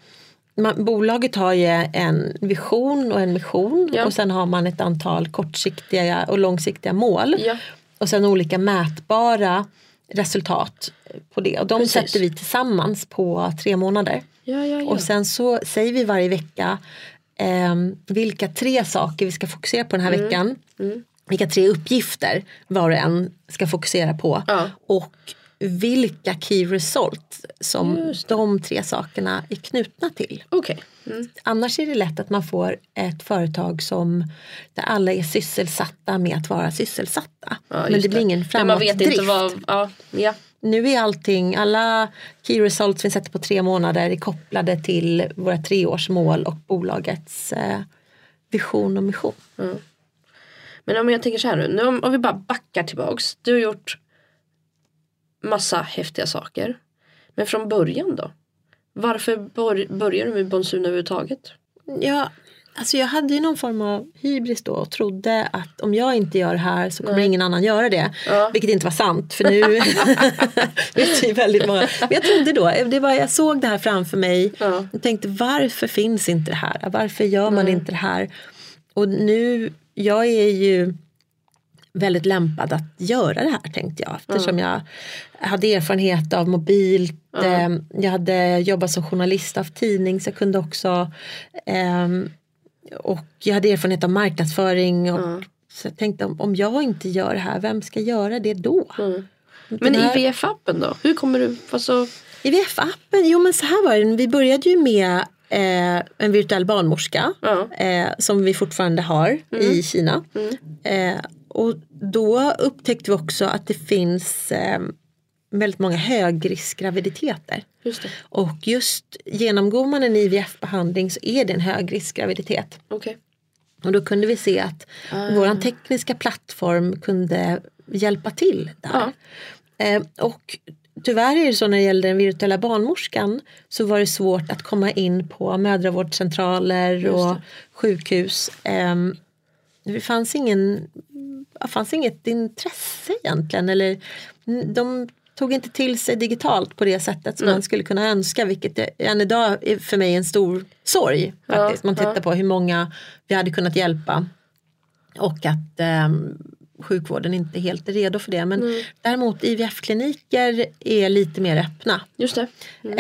man, Bolaget har ju en vision och en mission Ja. och sen har man ett antal kortsiktiga och långsiktiga mål. Ja. och sen olika mätbara resultat på det. Och de Precis. sätter vi tillsammans på tre månader. Ja. Och sen så säger vi varje vecka eh, vilka tre saker vi ska fokusera på den här Mm. veckan. Vilka tre uppgifter var och en ska fokusera på. Ja. Och vilka key result som de tre sakerna är knutna till. Okej. Mm. Annars är det lätt att man får ett företag som där alla är sysselsatta med att vara sysselsatta. Ja, Men det blir ingen man vet framåtdrift. inte vad... Ja, ja. Nu är allting, alla key results vi sätter på tre månader är kopplade till våra treårsmål och bolagets eh, vision och mission. Men om jag tänker så här nu, nu om, om vi bara backar tillbaks. Du har gjort massa häftiga saker. Men från början då? Varför bör, började du med Bonsun överhuvudtaget? Ja, alltså jag hade ju någon form av hybris då och trodde att om jag inte gör det här så kommer ingen annan göra det. Ja. Vilket inte var sant för nu vet ju väldigt många. Men jag trodde då, det var, jag såg det här framför mig Ja. och tänkte varför finns inte det här? Varför gör man inte det här? Och nu, jag är ju väldigt lämpad att göra det här tänkte jag eftersom jag hade erfarenhet av mobilt, eh, jag hade jobbat som journalist av tidning så jag kunde också ehm, och jag hade erfarenhet av marknadsföring och så jag tänkte om, om jag inte gör det här, vem ska göra det då? Men Den här- IVF-appen då? Hur kommer du... Alltså, IVF-appen, jo men så här var det, vi började ju med eh, en virtuell barnmorska eh, som vi fortfarande har i Kina. Eh, och då upptäckte vi också att det finns eh, väldigt många högriskgraviditeter. just det. Och just genomgår man en IVF-behandling så är det en högriskgraviditet. Okej. Och då kunde vi se att vår tekniska plattform kunde hjälpa till där. Ja. Eh, och tyvärr är det så när det gäller den virtuella barnmorskan så var det svårt att komma in på mödravårdscentraler och sjukhus. Eh, det fanns, ingen, det fanns inget intresse egentligen. Eller, de tog inte till sig digitalt på det sättet som man skulle kunna önska vilket än idag är för mig en stor sorg. faktiskt. Man tittar på hur många vi hade kunnat hjälpa och att ehm, sjukvården inte helt är redo för det. Men däremot IVF-kliniker är lite mer öppna. Just det.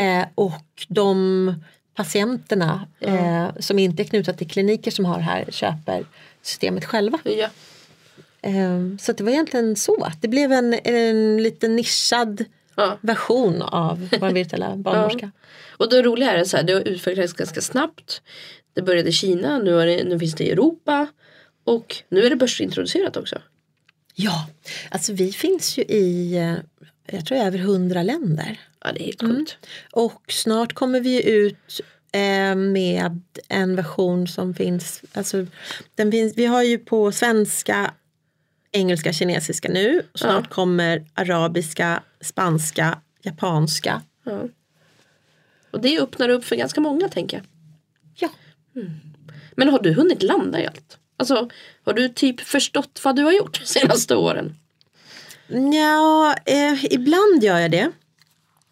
Eh, och de patienterna eh, som inte är knutna till kliniker som har det här köper systemet själva. Ja. Eh, så att det var egentligen så. Det blev en, en lite nischad Ja. version av vår virtuella barnmorska. Och det roliga är så här, det har utvecklats ganska snabbt. Det började i Kina, nu, det, nu finns det i Europa. Och nu är det börsintroducerat också. Ja, alltså vi finns ju i eh, jag tror över hundra länder. Ja det är helt sjukt. Och snart kommer vi ut eh, med en version som finns, alltså, den finns, vi har ju på svenska, engelska, kinesiska nu. Snart kommer arabiska, spanska, japanska. Ja. Och det öppnar upp för ganska många tänker jag. Ja, Men har du hunnit landa i allt? Alltså har du typ förstått vad du har gjort de senaste åren? ja eh, ibland gör jag det.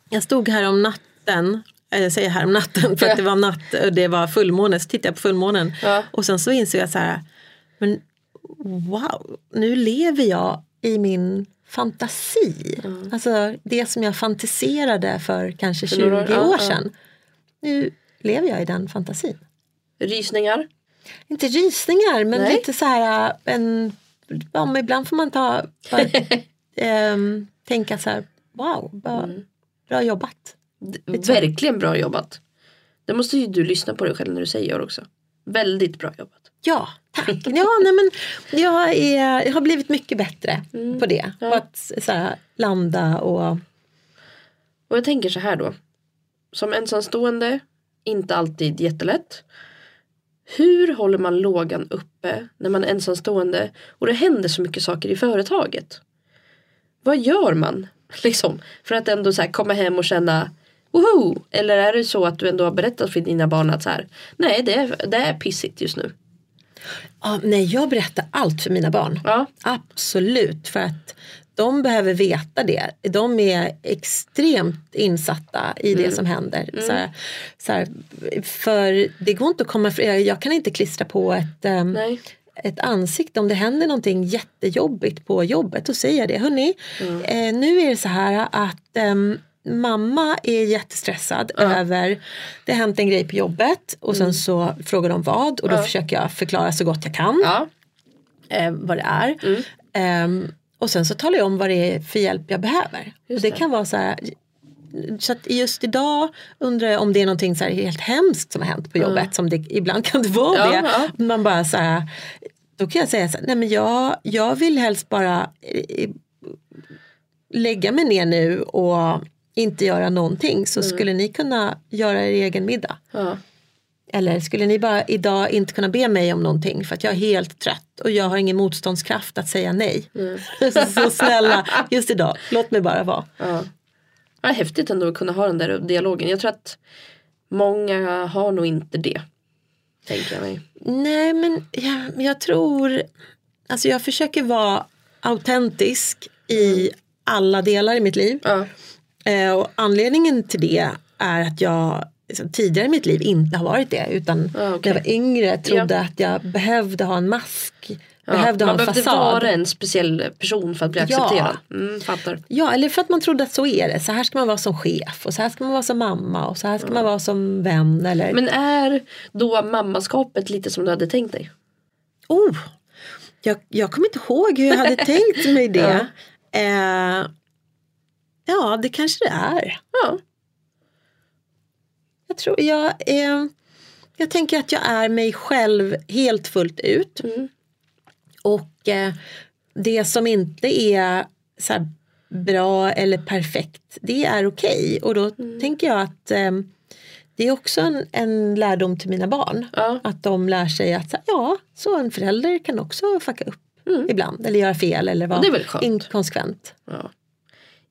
Jag stod här om natten, eh, jag säger här om natten för att det var natt och det var fullmåne, så tittade jag på fullmånen. Ja. Och sen så insåg jag så här, men wow, nu lever jag i min fantasi. Alltså det som jag fantiserade för kanske För 20 några år- ja, år ja. sedan. Nu lever jag i den fantasin. Rysningar? Inte rysningar men Nej. lite så här en, ja, ibland får man ta, bara, ehm, tänka så här, wow, bra, Mm. bra jobbat. Verkligen bra jobbat. Det måste ju du lyssna på dig själv när du säger också. Väldigt bra jobbat. Ja, tack. Ja, nej, men jag, är, jag har blivit mycket bättre på det. Mm. Ja. På att så här, landa och Och jag tänker så här då. Som ensamstående, inte alltid jättelätt. Hur håller man lågan uppe när man är ensamstående och det händer så mycket saker i företaget? Vad gör man liksom för att ändå så komma hem och känna woho! Eller är det så att du ändå har berättat för dina barn att så här, nej det är, det är pissigt just nu. Ja, nej, jag berättar allt för mina barn. Ja, Absolut, för att de behöver veta det. De är extremt insatta i Mm. det som händer. Så här, så här, för det går inte att komma för, jag, kan inte klistra på ett, nej. ett ansikte om det händer någonting jättejobbigt på jobbet. Då säger jag det. Hörni, eh, nu är det så här att ehm, mamma är jättestressad över, det har hänt en grej på jobbet och sen så frågar de vad och då försöker jag förklara så gott jag kan Ja. eh, vad det är. Ehm, och sen så talar jag om vad det är för hjälp jag behöver. och det, det. kan vara så här så att just idag undrar jag om det är någonting så här helt hemskt som har hänt på jobbet. Som det, ibland kan det vara Ja, det. ja. Man bara så här, då kan jag säga så här, nej men jag, jag vill helst bara eh, lägga mig ner nu och inte göra någonting. Så skulle ni kunna göra er egen middag. Ja. Eller skulle ni bara idag inte kunna be mig om någonting för att jag är helt trött och jag har ingen motståndskraft att säga nej. så, så snälla, just idag, låt mig bara vara. Ja. Ja, häftigt ändå att kunna ha den där dialogen. Jag tror att många har nog inte det. Tänker jag mig. Nej men jag, jag tror, alltså jag försöker vara autentisk i alla delar i mitt liv. Ja. Eh, och anledningen till det är att jag liksom, tidigare i mitt liv inte har varit det utan Ja, okej. när jag var yngre trodde att jag behövde ha en mask. Ja. behövde Man ha en behövde fasad. vara en speciell person för att bli Ja. accepterad. Mm, fattar. Ja, eller för att man trodde att så är det. Så här ska man vara som chef och så här ska man vara som mamma och så här ska man vara som vän. Eller... Men är då mammaskapet lite som du hade tänkt dig? oh, jag, jag kommer inte ihåg hur jag hade tänkt mig det. Eh, ja, det kanske det är. Ja. Jag tror jag, eh, jag tänker att jag är mig själv helt fullt ut. Mm. Och eh, det som inte är så här bra eller perfekt, det är okej. Och då Mm. tänker jag att eh, det är också en, en lärdom till mina barn. Ja. Att de lär sig att ja, så en förälder kan också fucka upp ibland. Eller göra fel eller vara Mm. inkonsekvent. ja.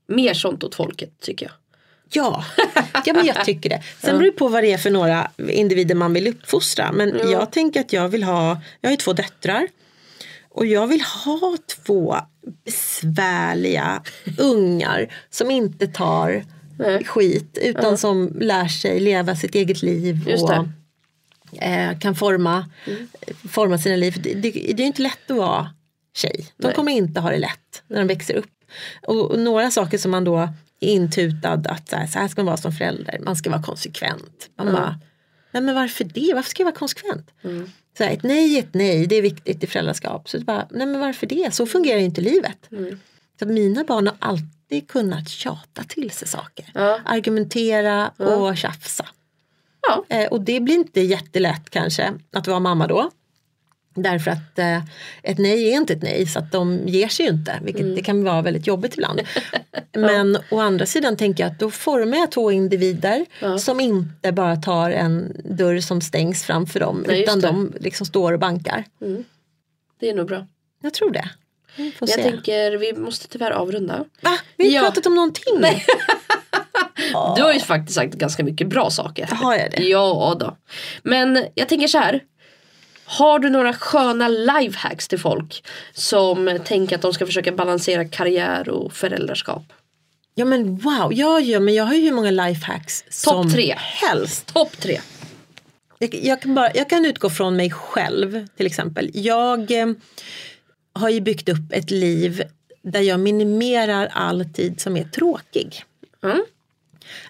Mer sånt åt folket tycker jag. Ja, ja men jag tycker det. Sen beror det på vad det är för några individer man vill uppfostra. Men jag tänker att jag vill ha, jag har ju två döttrar. Och jag vill ha två besvärliga ungar som inte tar Nej. skit utan som lär sig leva sitt eget liv och eh, kan forma, forma sina liv. Det, det, det är inte lätt att vara tjej. De Nej. kommer inte ha det lätt när de växer upp. Och, och några saker som man då intutad att så här, så här ska man vara som förälder. Man ska vara konsekvent. Man bara, nej men varför det? Varför ska jag vara konsekvent? Så här, ett nej är ett nej, det är viktigt i föräldraskap. Så bara, nej men varför det? Så fungerar ju inte livet. Så att mina barn har alltid kunnat tjata till sig saker. Ja. Argumentera och tjafsa. Ja. Eh, och det blir inte jättelätt kanske att vara mamma då. Därför att eh, ett nej är inte ett nej så att de ger sig ju inte. Vilket det kan vara väldigt jobbigt ibland. Men å andra sidan tänker jag att då formar jag två individer som inte bara tar en dörr som stängs framför dem. Nej, utan de liksom står och bankar. Det är nog bra. Jag tror det. Jag se. tänker vi måste tyvärr avrunda. Va? Vi har Ja. pratat om någonting. Du har ju faktiskt sagt ganska mycket bra saker. Har jag det? Ja då. Men jag tänker så här. Har du några sköna lifehacks till folk som tänker att de ska försöka balansera karriär och föräldraskap? Ja men wow, ja, ja, men jag har ju hur många lifehacks som tre. helst. Topp tre. Jag, jag, kan bara, jag kan utgå från mig själv till exempel. Jag eh, har ju byggt upp ett liv där jag minimerar all tid som är tråkig. Mm.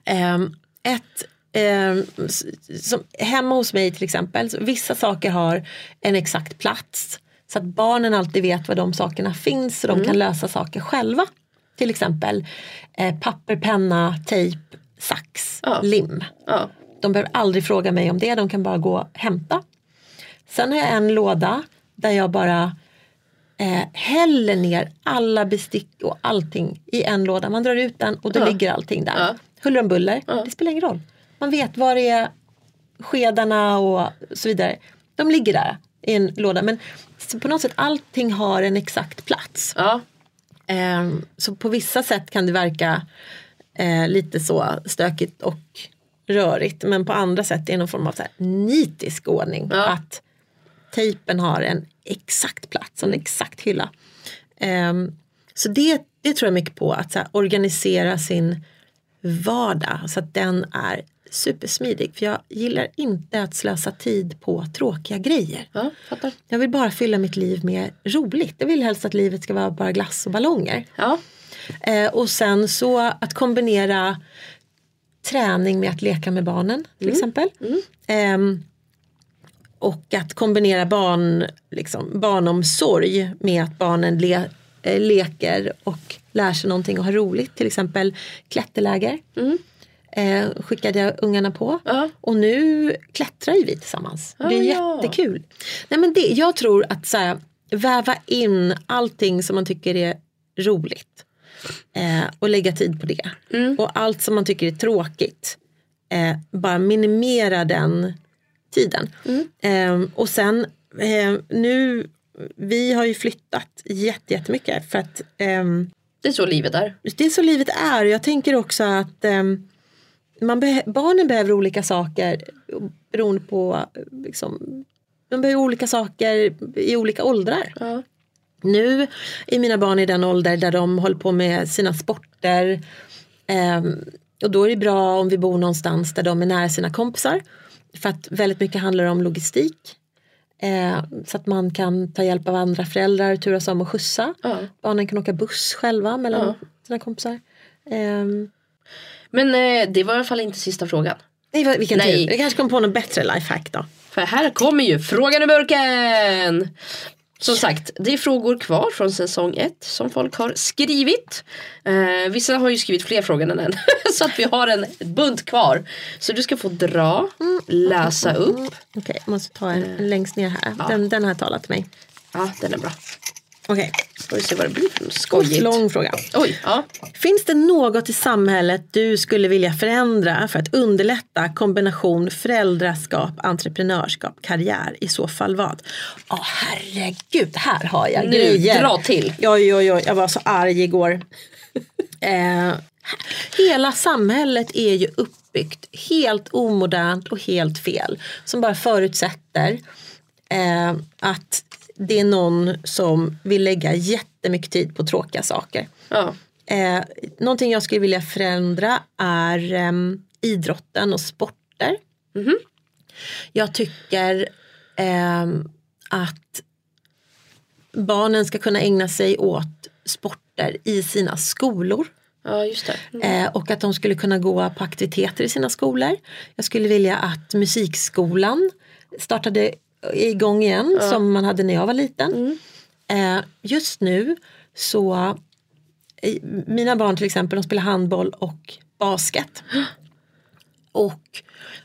Ehm, ett, s- som, hemma hos mig till exempel, vissa saker har en exakt plats. Så att barnen alltid vet var de sakerna finns så de kan lösa saker själva. Till exempel eh, papper, penna, tejp, sax, Ja. lim. Ja. De behöver aldrig fråga mig om det, de kan bara gå och hämta. Sen har jag en låda där jag bara eh, häller ner alla bestick och allting i en låda. Man drar ut den och då Ja. ligger allting där. Ja. Huller om buller, det spelar ingen roll. Man vet var det är skedarna och så vidare. De ligger där i en låda. Men på något sätt allting har en exakt plats. Ja. Ehm, så på vissa sätt kan det verka eh, lite så stökigt och rörigt. Men på andra sätt är det någon form av så här nitisk ordning. Ja. Att tejpen har en exakt plats, en exakt hylla. Ehm, så det, det tror jag mycket på, att så organisera sin vardag så att den är supersmidig. För jag gillar inte att slösa tid på tråkiga grejer. Ja, fattar. Jag vill bara fylla mitt liv med roligt. Jag vill helst att livet ska vara bara glass och ballonger. Ja. Eh, och sen så att kombinera träning med att leka med barnen till exempel. Ehm, och att kombinera barn, liksom, barnomsorg med att barnen le, eh, leker och lär sig någonting och har roligt. Till exempel klätterläger. Eh, skickade jag ungarna på. Ja. Och nu klättrar ju vi tillsammans. det är ja. jättekul. Nej, men det, jag tror att så här, väva in allting som man tycker är roligt. Eh, och lägga tid på det. Och allt som man tycker är tråkigt. Eh, bara minimera den tiden. Eh, och sen eh, nu, vi har ju flyttat jätte- jättemycket för att ehm, Det är så livet är. det är så livet är. Jag tänker också att ehm, man beh- barnen behöver olika saker beroende på liksom, de behöver olika saker i olika åldrar. Ja. Nu är mina barn i den ålder där de håller på med sina sporter. Ehm, och då är det bra om vi bor någonstans där de är nära sina kompisar. För att väldigt mycket handlar om logistik. Eh, så att man kan ta hjälp av andra föräldrar och turas om och skjutsa. Ja. Barnen kan åka buss själva mellan Ja. sina kompisar. Ehm, Men eh, det var i alla fall inte sista frågan. nej, vilken Nej. tur. Jag kanske kom på något bättre lifehack då. För här kommer ju frågan i burken! Som sagt, det är frågor kvar från säsong ett som folk har skrivit. Eh, vissa har ju skrivit fler frågor än en. så att vi har en bunt kvar. Så du ska få dra, läsa upp. Okej, jag måste ta en, en längst ner här. Den, den har talat till mig. Ja, den är bra. Okej, Får vi se vad det blir för skojigt. lång fråga. Oj, ja. Finns det något i samhället du skulle vilja förändra för att underlätta kombination föräldraskap, entreprenörskap, karriär? I så fall vad? Ja herregud, här har jag Nu, grejer. dra till. Oj, oj, oj, jag var så arg igår. eh, hela samhället är ju uppbyggt helt omodernt och helt fel. Som bara förutsätter eh, att det är någon som vill lägga jättemycket tid på tråkiga saker. ja. Eh, någonting jag skulle vilja förändra är ehm, idrotten och sporter. Jag tycker ehm, att barnen ska kunna ägna sig åt sporter i sina skolor. Ja, just det. Mm. Eh, och att de skulle kunna gå på aktiviteter i sina skolor. Jag skulle vilja att musikskolan startade igång igen som man hade när jag var liten. Eh, just nu så, mina barn till exempel de spelar handboll och basket. Och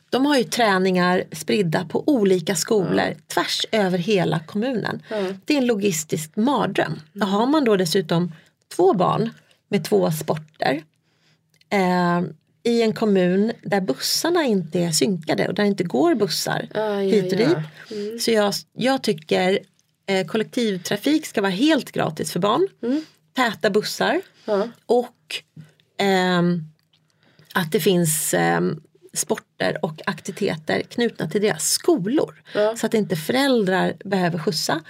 de har ju träningar spridda på olika skolor tvärs över hela kommunen. Det är en logistisk mardröm. Då har man då dessutom två barn med två sporter eh, i en kommun där bussarna inte är synkade och där inte går bussar Ja, ja, hit och ja. dit. Så jag, jag tycker eh, kollektivtrafik ska vara helt gratis för barn. Täta bussar Ja. och ehm, att det finns ehm, sporter och aktiviteter knutna till deras skolor. Så att inte föräldrar behöver skjutsa.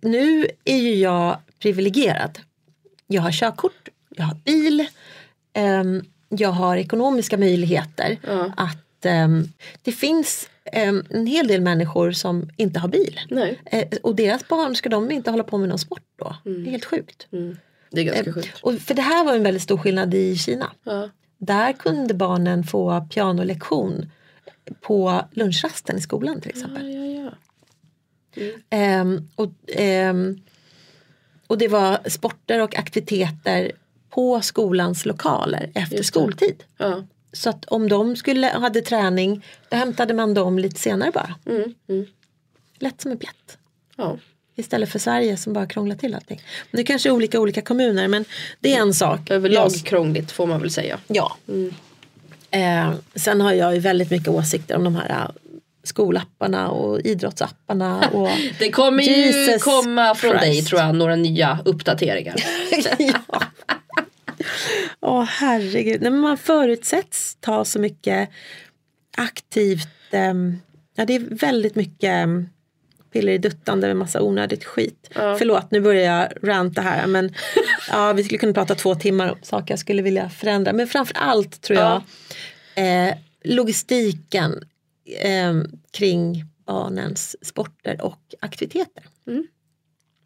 Nu är ju jag privilegierad. Jag har körkort, jag har bil, ehm, jag har ekonomiska möjligheter. Ja. Att ehm, Det finns ehm, en hel del människor som inte har bil. Eh, och deras barn, ska de inte hålla på med någon sport då? Det är helt sjukt. Mm. Det är ganska sjukt. Och för det här var en väldigt stor skillnad i Kina. Ja. Där kunde barnen få pianolektion på lunchrasten i skolan till exempel. Ja, ja. Ehm, och, och det var sporter och aktiviteter på skolans lokaler efter skoltid. Ja. Så att om de skulle, hade träning då hämtade man dem lite senare bara. Mm. Mm. Lätt som en plätt. ja. Istället för Sverige som bara krånglar till allting. Men det kanske är olika olika kommuner men det är en sak. Överlag Jag- krångligt får man väl säga. Ja. Eh, sen har jag ju väldigt mycket åsikter om de här eh, skolapparna och idrottsapparna. Och Det kommer ju Jesus komma från dig Christ. tror jag några nya uppdateringar. ja. Åh herregud. Nej, men man förutsätts ta så mycket aktivt. ehm, ja, det är väldigt mycket ehm, piller i duttande med massa onödigt skit. Förlåt, nu börjar jag ranta här men ja, vi skulle kunna prata två timmar om saker jag skulle vilja förändra. Men framför allt tror jag eh, logistiken eh, kring barnens sporter och aktiviteter.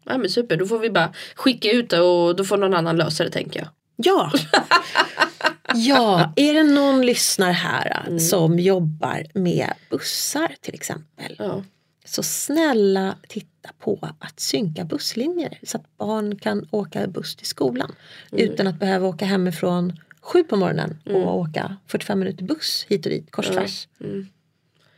Ja men super, då får vi bara skicka ut det och då får någon annan lösa det tänker jag. Ja. ja, är det någon lyssnar här Mm. som jobbar med bussar till exempel. Ja. Så snälla titta på att synka busslinjer så att barn kan åka buss till skolan. Mm. Utan att behöva åka hemifrån sju på morgonen och åka 45 minuter buss hit och dit kors tvärs.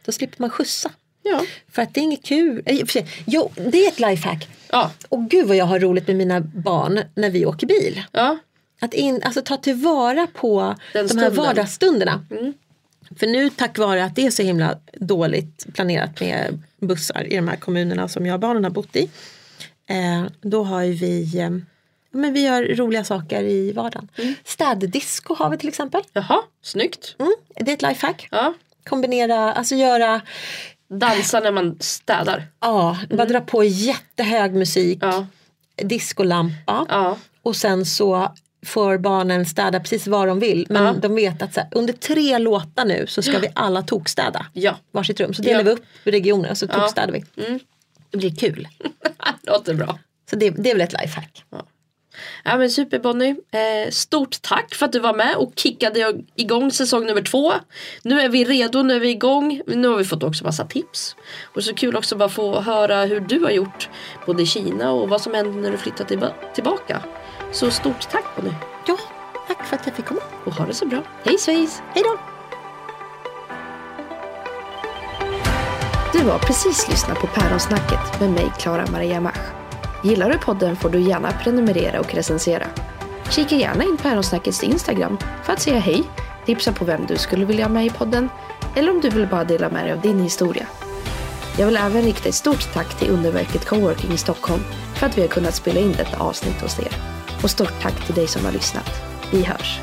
Då slipper man skjutsa. Ja. För att det är inget kul. Eh, Jo, det är ett lifehack. Ja. Och gud vad jag har roligt med mina barn när vi åker bil. Ja. Att in, alltså, ta tillvara på Den de här stunden. vardagsstunderna. För nu tack vare att det är så himla dåligt planerat med bussar i de här kommunerna som jag och barnen har bott i. Eh, då har ju vi, eh, men vi gör roliga saker i vardagen. Städdisco har vi till exempel. Jaha, snyggt. Mm, det är ett lifehack. Ja. Kombinera, alltså göra, Dansa när man städar. ja, bara dra på jättehög musik, Ja. discolampa. Ja. Och sen så får barnen städa precis vad de vill. Men Ja. de vet att så här, under tre låtar nu så ska vi alla tokstäda. Ja. Varsitt rum. Så delar Ja. vi upp regioner och så tokstädar vi. Mm. Det blir kul. Låter bra. Så det, det är väl ett lifehack. Ja men super Bonnie. Eh, stort tack för att du var med och kickade igång säsong nummer två. Nu är vi redo, nu är vi igång. Nu har vi fått också massa tips. Och så kul också bara få höra hur du har gjort både i Kina och vad som hände när du flyttade tillba- tillbaka. Så stort tack Bonnie. Ja, tack för att jag fick komma. Och ha det så bra. Hej svejs! Hej då! Du har precis lyssnat på Päronsnacket med mig, Klara Maria Mach. Gillar du podden får du gärna prenumerera och recensera. Kika gärna in Päronsnackets Instagram för att säga hej, tipsa på vem du skulle vilja ha med i podden eller om du vill bara dela med dig av din historia. Jag vill även rikta ett stort tack till Underverket Coworking i Stockholm för att vi har kunnat spela in detta avsnitt hos er. Och stort tack till dig som har lyssnat. Vi hörs!